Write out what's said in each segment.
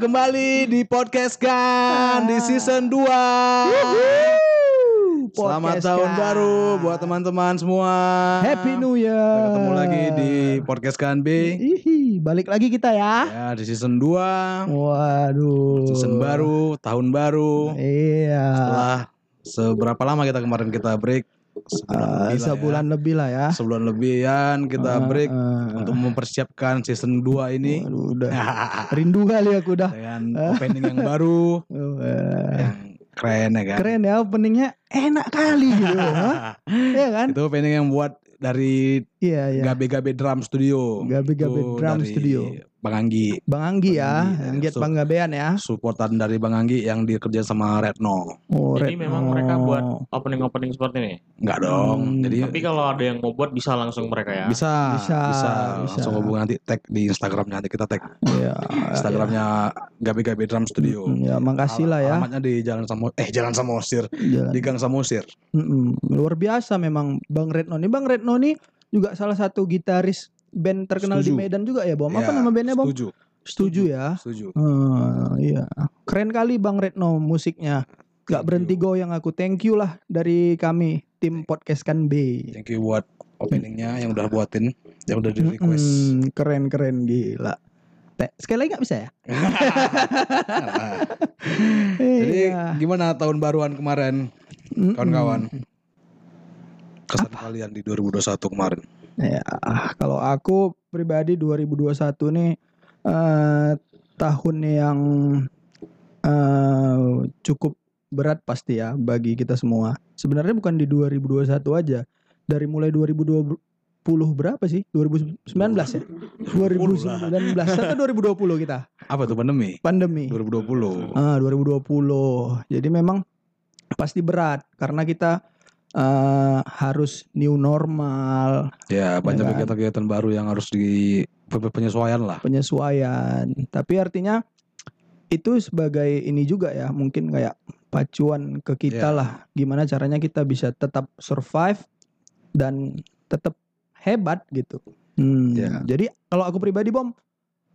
di podcast kan di season 2. Selamat tahun Kan. baru buat teman-teman semua. Happy New Year. Kita ketemu lagi di podcast kan B. Ihi, balik lagi kita ya. Ya, di season 2. Waduh. Season baru, tahun baru. Iya. Setelah seberapa lama kita kemarin kita break? Sebulan lebih lah ya. sebulan lebih lah ya. Sebulan lebihan kita Ah, break ah. untuk mempersiapkan season 2 ini Waduh, udah rindu kali aku dah. dengan opening yang baru Wah, yang keren ya kan. Keren ya openingnya enak kali gitu. Iya kan? Itu opening yang buat dari Iya iya. Gabe-Gabe Drum Studio. Gabe-Gabe Itu Drum dari Studio. Bang Anggi. Bang Anggi ya, Anggi, yang ya. giat So- Bang Gabean ya. Supportan dari Bang Anggi yang dikerja sama Retno. Oh, Jadi Retno. memang mereka buat opening-opening seperti ini. Enggak dong. Hmm, Jadi Tapi kalau ada yang mau buat bisa langsung mereka ya. bisa, Bisa, bisa, bisa. langsung hubungi nanti tag di Instagramnya nanti kita tag Iya. Instagramnya Gabe-Gabe Drum Studio. Hmm, Ya, makasih lah ya. Alamatnya di Jalan Samo eh Jalan Samosir, Jalan. di Gang Samosir. Mm-mm. Luar biasa memang Bang Retno nih. Bang Retno nih juga salah satu gitaris band terkenal Setuju. di Medan juga ya, Bom. Apa Ya, nama bandnya, Bom? Setuju. Setuju ya. Setuju. Hmm, iya. Keren kali Bang Retno musiknya. Gak berhenti you. goyang aku. Thank you lah dari kami tim podcast kan B. Thank you buat openingnya yang udah buatin, yang udah di request. Mm, keren keren gila. Sekali lagi nggak bisa ya? Jadi Iya. gimana tahun baruan kemarin kawan-kawan? Kesan kalian di 2021 kemarin? Ya, kalau aku pribadi 2021 nih eh, tahun yang eh, cukup berat pasti ya bagi kita semua. Sebenarnya bukan di 2021 aja. Dari mulai 2020 berapa sih? 2019 ya? 2019 atau 2020 kita? Apa tuh pandemi? Pandemi. 2020. Ah, 2020. Jadi memang pasti berat karena kita eh, harus new normal, Ya, banyak kan? kegiatan-kegiatan baru yang harus di pe- penyesuaian lah. penyesuaian. Tapi artinya itu sebagai ini juga ya, mungkin kayak pacuan ke kita Ya. lah. Gimana caranya kita bisa tetap survive dan tetap hebat gitu. Hmm, Ya. Jadi kalau aku pribadi bom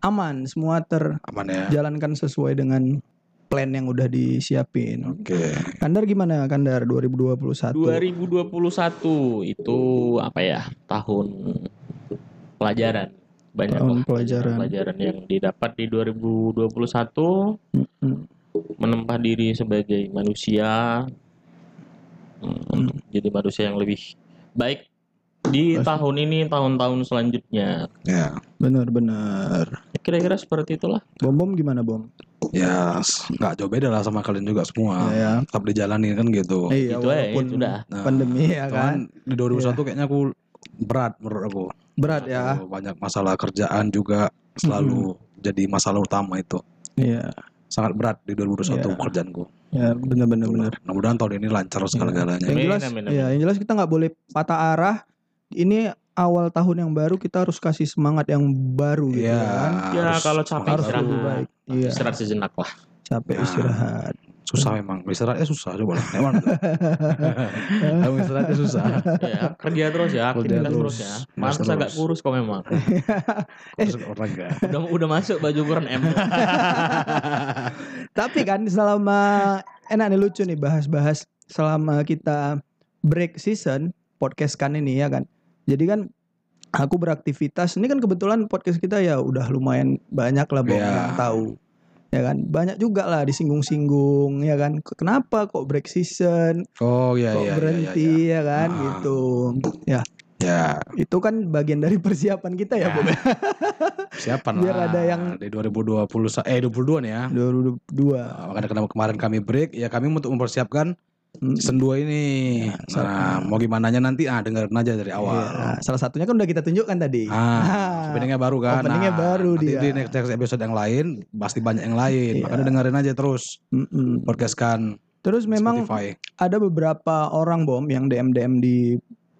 aman, semua Aman ya. terjalankan sesuai dengan plan yang udah disiapin. Oke. Kandar gimana Kandar 2021? 2021 itu apa ya? Tahun pelajaran. Banyak Tahun pelajaran. pelajaran yang didapat di 2021 Mm-mm. menempa diri sebagai manusia hmm, untuk jadi manusia yang lebih baik di Pasti. tahun ini tahun-tahun selanjutnya Ya. Benar-benar. kira-kira seperti itulah Bom bom gimana bom? Ya, nggak jauh beda lah sama kalian juga semua. Ya, ya. Tetap dijalanin kan gitu. Iya, itu aja walaupun itu dah Nah, pandemi ya kan. di 2021 kayaknya aku berat menurut aku. Berat ya. Aku Banyak masalah kerjaan juga selalu jadi masalah utama itu. Iya. Sangat berat di 2021 Iya. pekerjaanku. Ya benar-benar benar. Mudah-mudahan tahun ini lancar segala-galanya. Yang Amin, jelas, amin, ya, yang jelas kita nggak boleh patah arah. Ini awal tahun yang baru kita harus kasih semangat yang baru gitu Iya. kan. Ya, harus kalau capek Harus baru. lebih istirahat. baik. Iya. istirahat sejenak lah Capek Nah. istirahat. Susah memang. Istirahatnya susah coba lah. Emang. Kamu istirahatnya susah. ya kerja terus ya Kerja aktivitas terus. terus, ya Mas agak kurus kok memang Maksud orang enggak. udah udah masuk baju ukuran M Tapi kan selama enak nih lucu nih bahas-bahas selama kita break season podcast kan ini ya kan. Jadi kan aku beraktivitas ini kan kebetulan podcast kita ya udah lumayan banyak lah Bang, Iya. yang tahu. Ya kan banyak juga lah disinggung-singgung ya kan kenapa kok break season Oh iya kok iya. berhenti iya, ya kan Ah. gitu ya iya. Ya, itu kan bagian dari persiapan kita ya, Ya. Bob siapan Biar lah. ada yang- di 2020 sa- eh 22 nih ya. 2022 Nah, Makanya kenapa kemarin kami break ya kami untuk mempersiapkan. Season 2 ini. Ya, Nah, mau gimana nanti ah dengerin aja dari awal. Iya, salah satunya kan udah kita tunjukkan tadi Ah, openingnya baru kan. Openingnya Nah, baru nanti dia. di next, next episode yang lain pasti banyak yang lain. Iya. Makanya dengerin aja terus Mm-mm. podcast kan Terus memang Spotify. ada beberapa orang bom yang DM DM di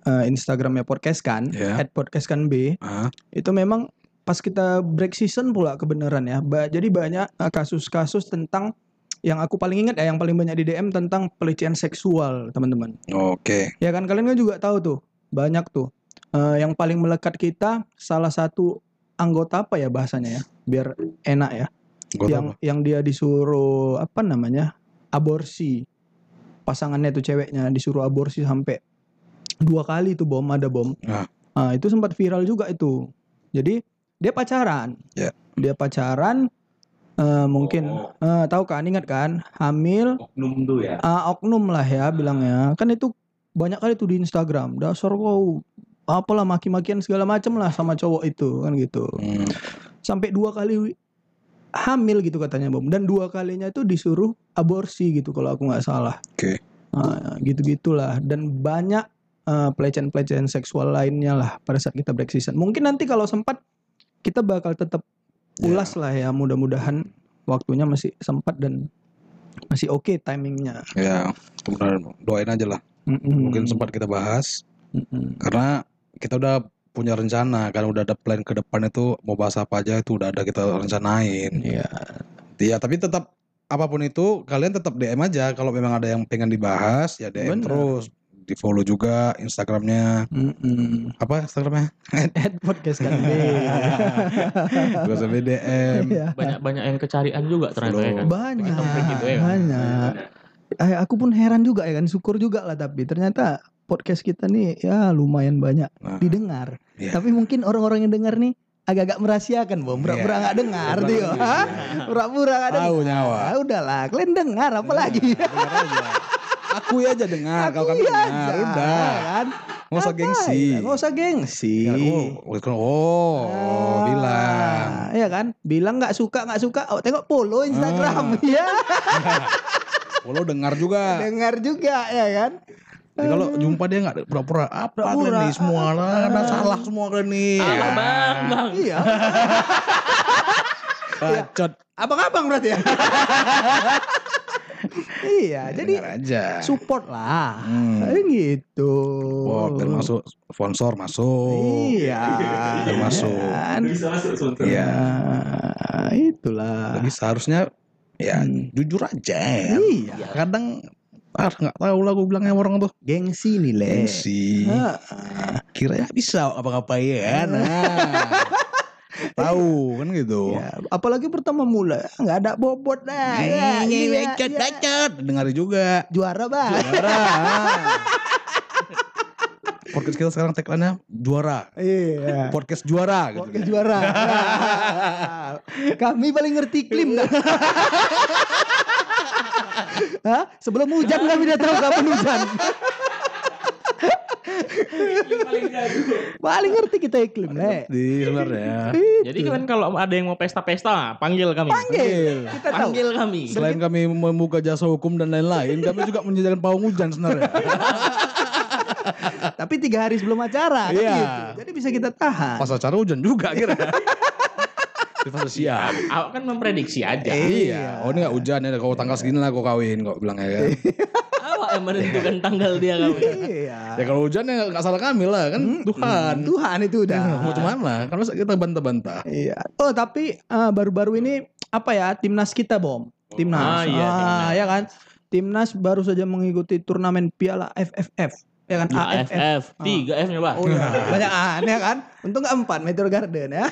eh, Instagramnya podcast kan, Ya. at podcast kan B. Ah, Itu memang pas kita break season pula kebenaran ya. Ba- jadi banyak eh, kasus-kasus tentang yang aku paling ingat ya, yang paling banyak di DM tentang pelecehan seksual teman-teman. Oke. Ya kan kalian kan juga tahu tuh banyak tuh Eh, yang paling melekat kita salah satu anggota apa ya bahasanya ya, biar enak ya. Gua yang yang dia disuruh apa namanya aborsi pasangannya tuh ceweknya disuruh aborsi sampai dua kali itu bom ada bom Ah. Ah, itu sempat viral juga itu jadi dia pacaran Ya. dia pacaran eh, mungkin. Oh. eh, tahu kan? Ingat kan? Hamil. Oknum tuh ya. ah, oknum lah ya bilangnya. Kan itu banyak kali tuh di Instagram. Dasar kau apalah maki-makian segala macam lah sama cowok itu kan gitu. Hmm. sampai dua kali hamil gitu katanya bom. Dan dua kalinya itu disuruh aborsi gitu kalau aku nggak salah. Oke. Ah, gitu gitulah dan banyak eh, pelecehan-pelecehan seksual lainnya lah pada saat kita break season. Mungkin nanti kalau sempat kita bakal tetap Ya. ulas lah ya mudah-mudahan waktunya masih sempat dan masih oke timingnya Ya, kemudian doain aja lah. Mm-mm. Mungkin sempat kita bahas Mm-mm. karena kita udah punya rencana kan udah ada plan ke depan itu mau bahas apa aja itu udah ada kita rencanain. Iya. Iya, tapi tetap apa pun itu kalian tetap DM aja kalau memang ada yang pengen dibahas ya DM Bener. terus. Di follow juga Instagramnya Mm-mm. apa Instagramnya? At podcast kan deh. Gak usah DM. Iya. Banyak banyak yang kecarian juga ternyata ya kan. banyak gitu ya kan? banyak eh, aku pun heran juga ya kan syukur juga lah tapi ternyata podcast kita nih ya lumayan banyak Nah, didengar Iya. tapi mungkin orang-orang yang dengar nih agak-agak merahasiakan bom pura-pura Iya. nggak dengar Pura-pura dia nggak dengar. pura-pura nggak dengar Tahu nyawa. Ah, udahlah kalian dengar apa lagi Dengar aja. Aku aja dengar, kalau kami Iya dengar, udah. kan Nggak usah gengsi. ya, nggak usah gengsi Ya, oh, oh, oh, bilang. Ah, Iya kan bilang nggak suka nggak suka oh, tengok follow Ah. Instagram ya Follow dengar juga. dengar juga ya kan Jadi kalau jumpa dia nggak pura-pura apa kalian nih semua lah, ada salah semua kalian nih. Salah bang, bang. iya Bacot. abang-abang berarti ya iya jadi aja. support lah Hmm. Kayak gitu Oh, termasuk sponsor masuk. iya Termasuk. Bisa masuk sponsor. Iya. Itulah Jadi seharusnya ya Hmm. jujur aja ya. iya Kadang ah nggak tahu lah gue bilangnya orang tuh gengsi nih le gengsi. Ah, Kira ya bisa apa-ngapain ya. Nah. Tahu kan gitu. ya, apalagi pertama mula nggak ada bobot dah ya, bacot, iya. bacot. Dengar juga. juara bang Juara. Podcast kita sekarang tagline-nya juara. iya Podcast juara gitu. Oke juara. kami paling ngerti iklim dah. Hah? Sebelum hujan kami udah tahu kapan hujan. Paling ngerti kita iklim, Le. Di sebenarnya. Jadi kan kalau ada yang mau pesta-pesta, panggil kami. Panggil. Kita tahu. Panggil kami. Selain kami membuka jasa hukum dan lain-lain, kami juga menyediakan pawang hujan sebenarnya. Tapi tiga hari sebelum acara. kan Iya. gitu. Jadi bisa kita tahan. Pas acara hujan juga kira. Kita sudah siap. Aku kan memprediksi aja. Iya. Oh ini gak hujan ya. Kalau tanggal segini lah kau kawin kok bilang ya kan. Yang menentukan tanggal dia kami. Iya. ya kalau hujan ya gak salah kami lah kan. Tuhan. Tuhan itu udah. Mau cuman Kan masa kita bantah-bantah. Iya. Oh tapi eh, baru-baru ini apa ya timnas kita bom. Timnas. Ah, iya, timnas. ya kan. Timnas baru saja mengikuti turnamen Piala FFF. Ya kan AFF. AFF, tiga F nya pak. Oh iya, banyak aneh kan. Untung nggak empat Meteor Garden ya.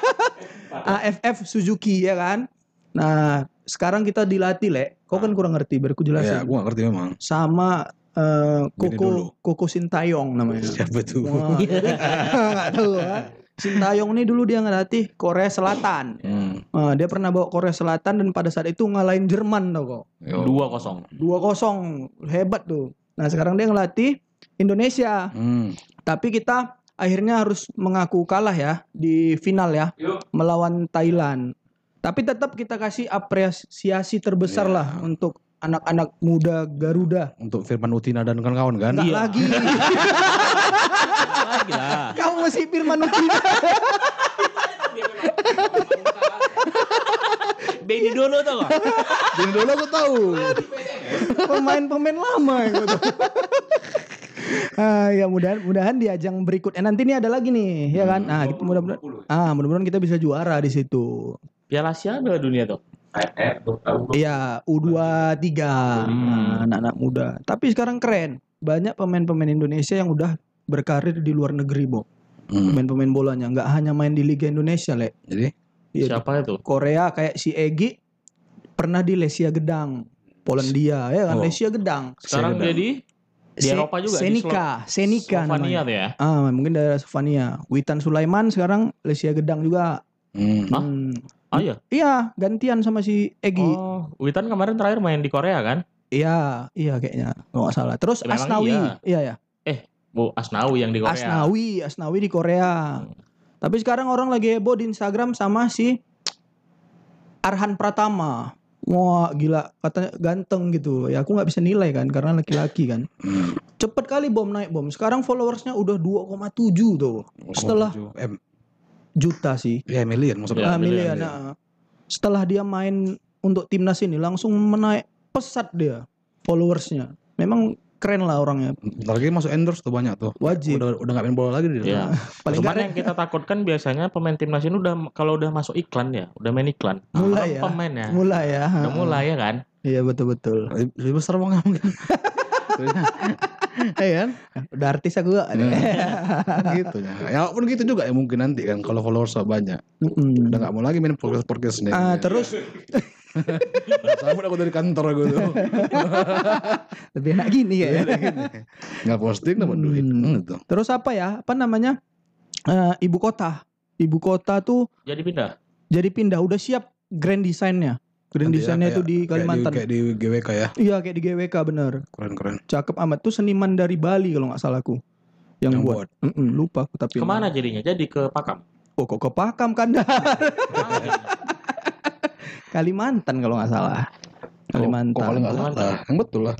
AFF Suzuki ya kan. Nah sekarang kita dilatih le. Kau kan kurang ngerti, biar aku Ya jelasin. gue gak ngerti memang. Sama eh, dulu. Koko Koko Sintayong namanya. Siapa tuh? Wah, nggak tahu ya. Sintayong ini dulu dia ngelatih Korea Selatan. Hmm. Eh, dia pernah bawa Korea Selatan dan pada saat itu ngalahin Jerman tau kok. Dua kosong. 2-0 hebat tuh. Nah sekarang dia ngelatih Indonesia. Hmm. Tapi kita akhirnya harus mengaku kalah ya di final ya melawan Thailand. Tapi tetap kita kasih apresiasi terbesar Ya. lah untuk anak-anak muda Garuda. Untuk Firman Utina dan kawan-kawan kan. Enggak Iya. lagi. Lagi lah. Kamu masih Firman Utina. Benny dulu tuh kok. Jadi dulu aku tahu. Pemain-pemain lama gitu. Ah, ya mudah mudahan di ajang berikutnya nanti nih ada lagi nih ya kan nah mudah-mudahan ah mudah-mudahan kita bisa juara di situ Piala siapa dunia tuh? Iya, U23 Nah, anak-anak muda. Tapi sekarang keren. Banyak pemain-pemain Indonesia yang udah berkarir di luar negeri, Bo. Hmm. Pemain-pemain bolanya nggak hanya main di Liga Indonesia, Le. Jadi Iya, Siapa itu? Korea kayak si Egi pernah di Lesia Gedang, Polandia ya kan, Oh. Lesia Gedang. Sekarang Saya dia di di Se- Eropa juga di Senika, Senika Slovenia namanya. ya. Ah, mungkin daerah Slovenia. Witan Sulaiman sekarang Lesia Gedang juga. Hmm. Hah? Hmm. Oh iya. Iya, gantian sama si Egi. Oh, Witan kemarin terakhir main di Korea kan? Iya, iya kayaknya. Kalau nggak salah. Terus Memang Asnawi. iya. Iya ya. Bu Asnawi yang di Korea. Asnawi, Asnawi di Korea. Tapi sekarang orang lagi heboh di Instagram sama si Arhan Pratama. Wah gila katanya ganteng gitu ya aku nggak bisa nilai kan karena laki-laki kan Hmm. cepet kali bom naik bom sekarang followersnya udah 2,7 tuh Setelah- M, juta sih ya million maksudnya. Ya, Ah, miliar, miliar, nah. setelah dia main untuk timnas ini langsung menaik pesat dia followersnya memang keren lah orangnya Bentar lagi masuk endorse tuh banyak tuh. wajib Udah udah nggak main bola lagi dia. Iya. paling Cuman yang kita takutkan biasanya pemain timnas ini udah kalau udah masuk iklan ya, udah main iklan. Mulai ya. Pemainnya. mulai ya Udah mulai ya kan? iya betul betul Lebih- besar bang mungkin. Iya kan? udah artis aku gak gitu ya. Ya pun gitu juga ya mungkin nanti kan kalau followers banyak. Mm-mm. Udah nggak mau lagi main podcast podcast sendiri. Ah, terus Sama aku dari kantor aku tuh. lebih enak gini ya. Nggak posting dapat duit. Hmm. Hmm, gitu. Terus apa ya? Apa namanya? Eh, ibu kota. Ibu kota tuh Jadi pindah. jadi pindah udah siap grand desainnya. Grand Nanti ya, desainnya itu di Kalimantan. Kayak di, kayak di GWK ya. Iya kayak di GWK bener. Keren keren. Cakep amat tuh seniman dari Bali kalau nggak salahku. Yang, Yang buat. Mm-mm, lupa aku tapi. Ke mana jadinya? Jadi ke Pakam. Oh kok ke Pakam Kandahar. Kalimantan kalau nggak salah. Kalimantan. Oh, kalau nggak salah. Yang betul lah.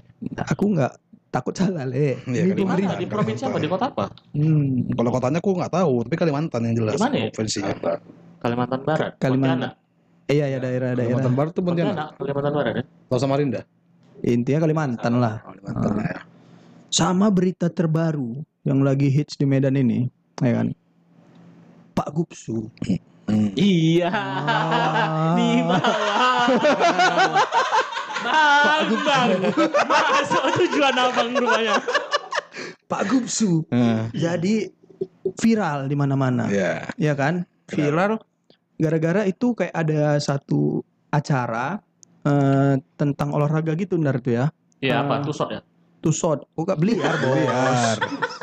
Aku nggak takut salah le. Iya, Kalimantan. pemerintah. Mana? Di provinsi apa? Di kota apa? Hmm. Kalau kotanya aku nggak tahu, tapi Kalimantan yang jelas. Di mana ya? Provinsinya. Kalimantan Barat. Kalimantan. Iya ya daerah-daerah. Kalimantan Barat tuh Pontianak. Kalimantan Barat ya. Atau Samarinda. Intinya Kalimantan lah. Kalimantan Ah. ya. Sama berita terbaru yang lagi hits di Medan ini, ya kan? Pak Gupsu. Hmm. Iya. Ah. Di bawah. Bang, bang. Masuk tujuan abang rupanya. Pak Gupsu. Jadi viral di mana-mana. Iya. Ya kan? Viral gara-gara itu kayak ada satu acara eh, tentang olahraga gitu ntar tuh ya. Iya apa? Ah. Tusot ya? Tusot. Oh, gak beliar, bos. Beliar.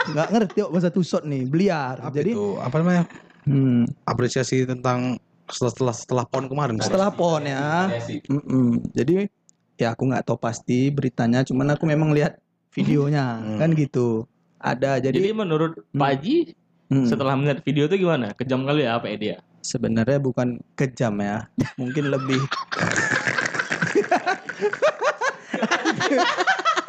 Nggak ngerti kok bahasa tusot nih. Beliar. Apa Jadi itu? Apa namanya? hmm, Apresiasi tentang setelah setelah, setelah pon kemarin. setelah pon ya. Mm-mm. Jadi ya aku nggak tahu pasti beritanya, cuman aku memang lihat videonya Hmm. kan gitu. Ada Jadi jadi, menurut Hmm. Pak Haji hmm, setelah melihat video itu gimana? Kejam kali ya apa ya dia? Sebenarnya bukan kejam ya, mungkin lebih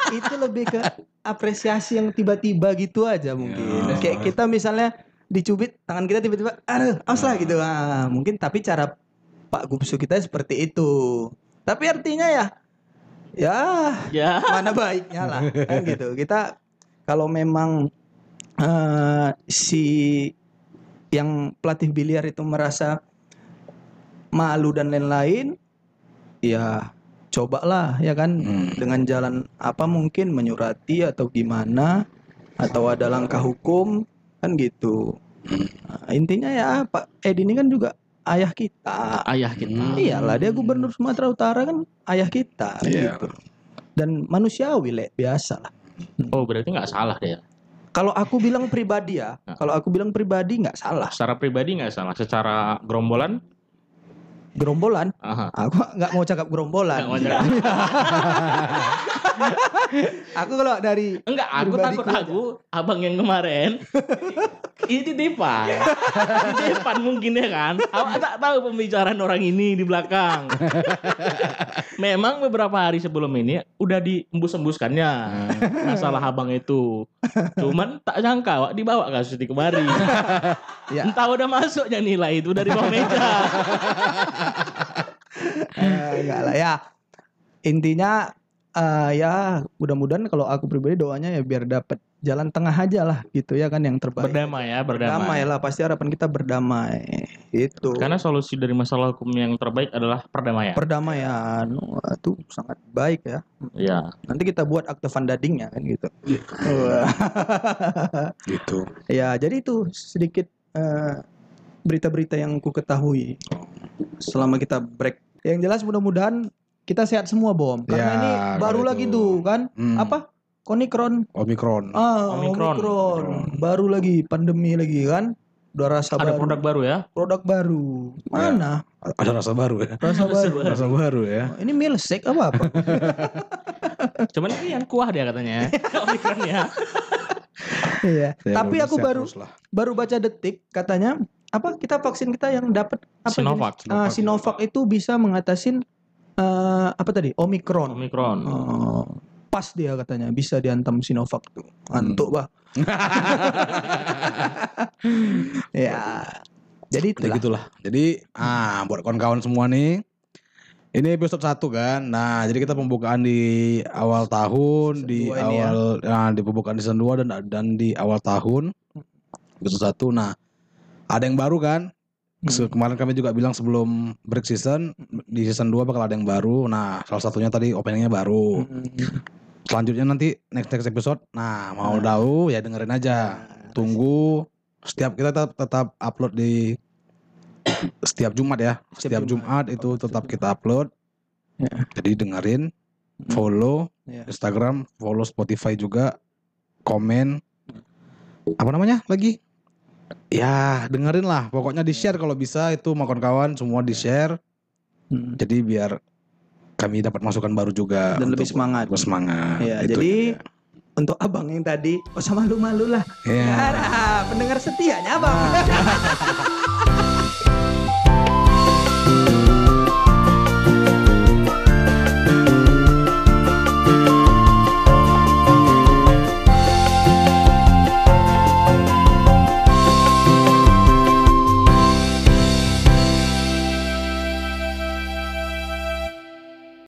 itu lebih ke apresiasi yang tiba-tiba gitu aja mungkin. Ya. Kayak kita misalnya dicubit tangan kita tiba-tiba, aduh, awas lah gitu. Ah, mungkin tapi cara Pak Gupsu kita seperti itu. Tapi artinya ya, ya Ya. mana baiknya lah kan gitu kita kalau memang eh, si yang pelatih biliar itu merasa malu dan lain-lain ya cobalah ya kan Hmm. dengan jalan apa mungkin menyurati atau gimana atau ada langkah hukum kan gitu Nah, intinya ya Pak Edi ini kan juga ayah kita Ayah kita. Hmm. iyalah dia gubernur Sumatera Utara kan ayah kita Iya. gitu dan manusiawi le biasa lah Oh berarti nggak salah deh. Kalau aku bilang pribadi ya Nah. kalau aku bilang pribadi nggak salah Secara pribadi nggak salah. Secara gerombolan, gerombolan aha. aku nggak mau cakap gerombolan Nggak mau cakap. aku kalau dari Enggak, aku takut aja. aku abang yang kemarin ini titipan. titipan mungkin ya kan. Awak tak tahu pembicaraan orang ini di belakang. Memang beberapa hari sebelum ini udah diembus-embuskannya masalah abang itu. Cuman tak jangka awak dibawa kasus di kemari. ya Entah udah masuknya nilai itu dari bawah meja. Eh, nggak lah ya intinya eh, ya mudah-mudahan kalau aku pribadi doanya ya biar dapat jalan tengah aja lah gitu ya kan yang terbaik Berdamai ya, berdamai berdamai. lah pasti harapan kita berdamai itu Karena solusi dari masalah hukum yang terbaik adalah perdamaian. perdamaian Wah, itu sangat baik ya Ya. nanti kita buat akte vandadingnya kan gitu Wah. Gitu. ya jadi itu sedikit eh, berita-berita yang ku ketahui selama kita break. Yang jelas mudah-mudahan kita sehat semua bom. Karena Ya, ini baru itu. lagi tuh kan Hmm. apa? Konikron. Omikron. Ah, Omikron. Omikron. Baru lagi pandemi lagi kan. Udah rasa Ada baru. produk baru ya. Produk baru. Mana? Ada rasa baru ya. Rasa baru. Rasa baru ya. Oh, Ini milkshake apa apa? Cuman ini yang kuah dia katanya. Omikron ya. Iya. Ya, Tapi aku sehat baru baru baca detik katanya apa kita vaksin kita yang dapat apa Sinovac. Ah, Sinovac itu bisa mengatasin eh, apa tadi Omikron. Omikron. Oh, pas dia katanya bisa diantam Sinovac tuh. Antuk bah. ya. Jadi Ya itulah. gitulah. Jadi ah buat kawan-kawan semua nih. Ini episode 1 kan. Nah, jadi kita pembukaan di awal tahun, Season di ya. awal nah, di pembukaan season 2 dan dan di awal tahun. Episode 1. Nah, ada yang baru kan? Hmm. Kemarin kami juga bilang sebelum break season di season 2 bakal ada yang baru. Nah, salah satunya tadi openingnya baru. Hmm. Selanjutnya nanti next next episode. Nah, mau Nah. tahu ya dengerin aja. Nah, Tunggu setiap kita tetap, tetap upload di setiap Jumat ya. Setiap, Setiap Jumat, Jumat. itu tetap kita upload. Ya. Jadi dengerin, Hmm. follow Ya. Instagram, follow Spotify juga, komen. Apa namanya lagi? Ya, dengerin lah. Pokoknya di-share kalau bisa itu sama kawan-kawan semua di-share. Hmm. Jadi biar kami dapat masukan baru juga Dan lebih semangat. bersemangat. Ya, Itu jadi dia. untuk abang yang tadi, oh sama malu-malu lah. Ya. Ada pendengar setianya abang.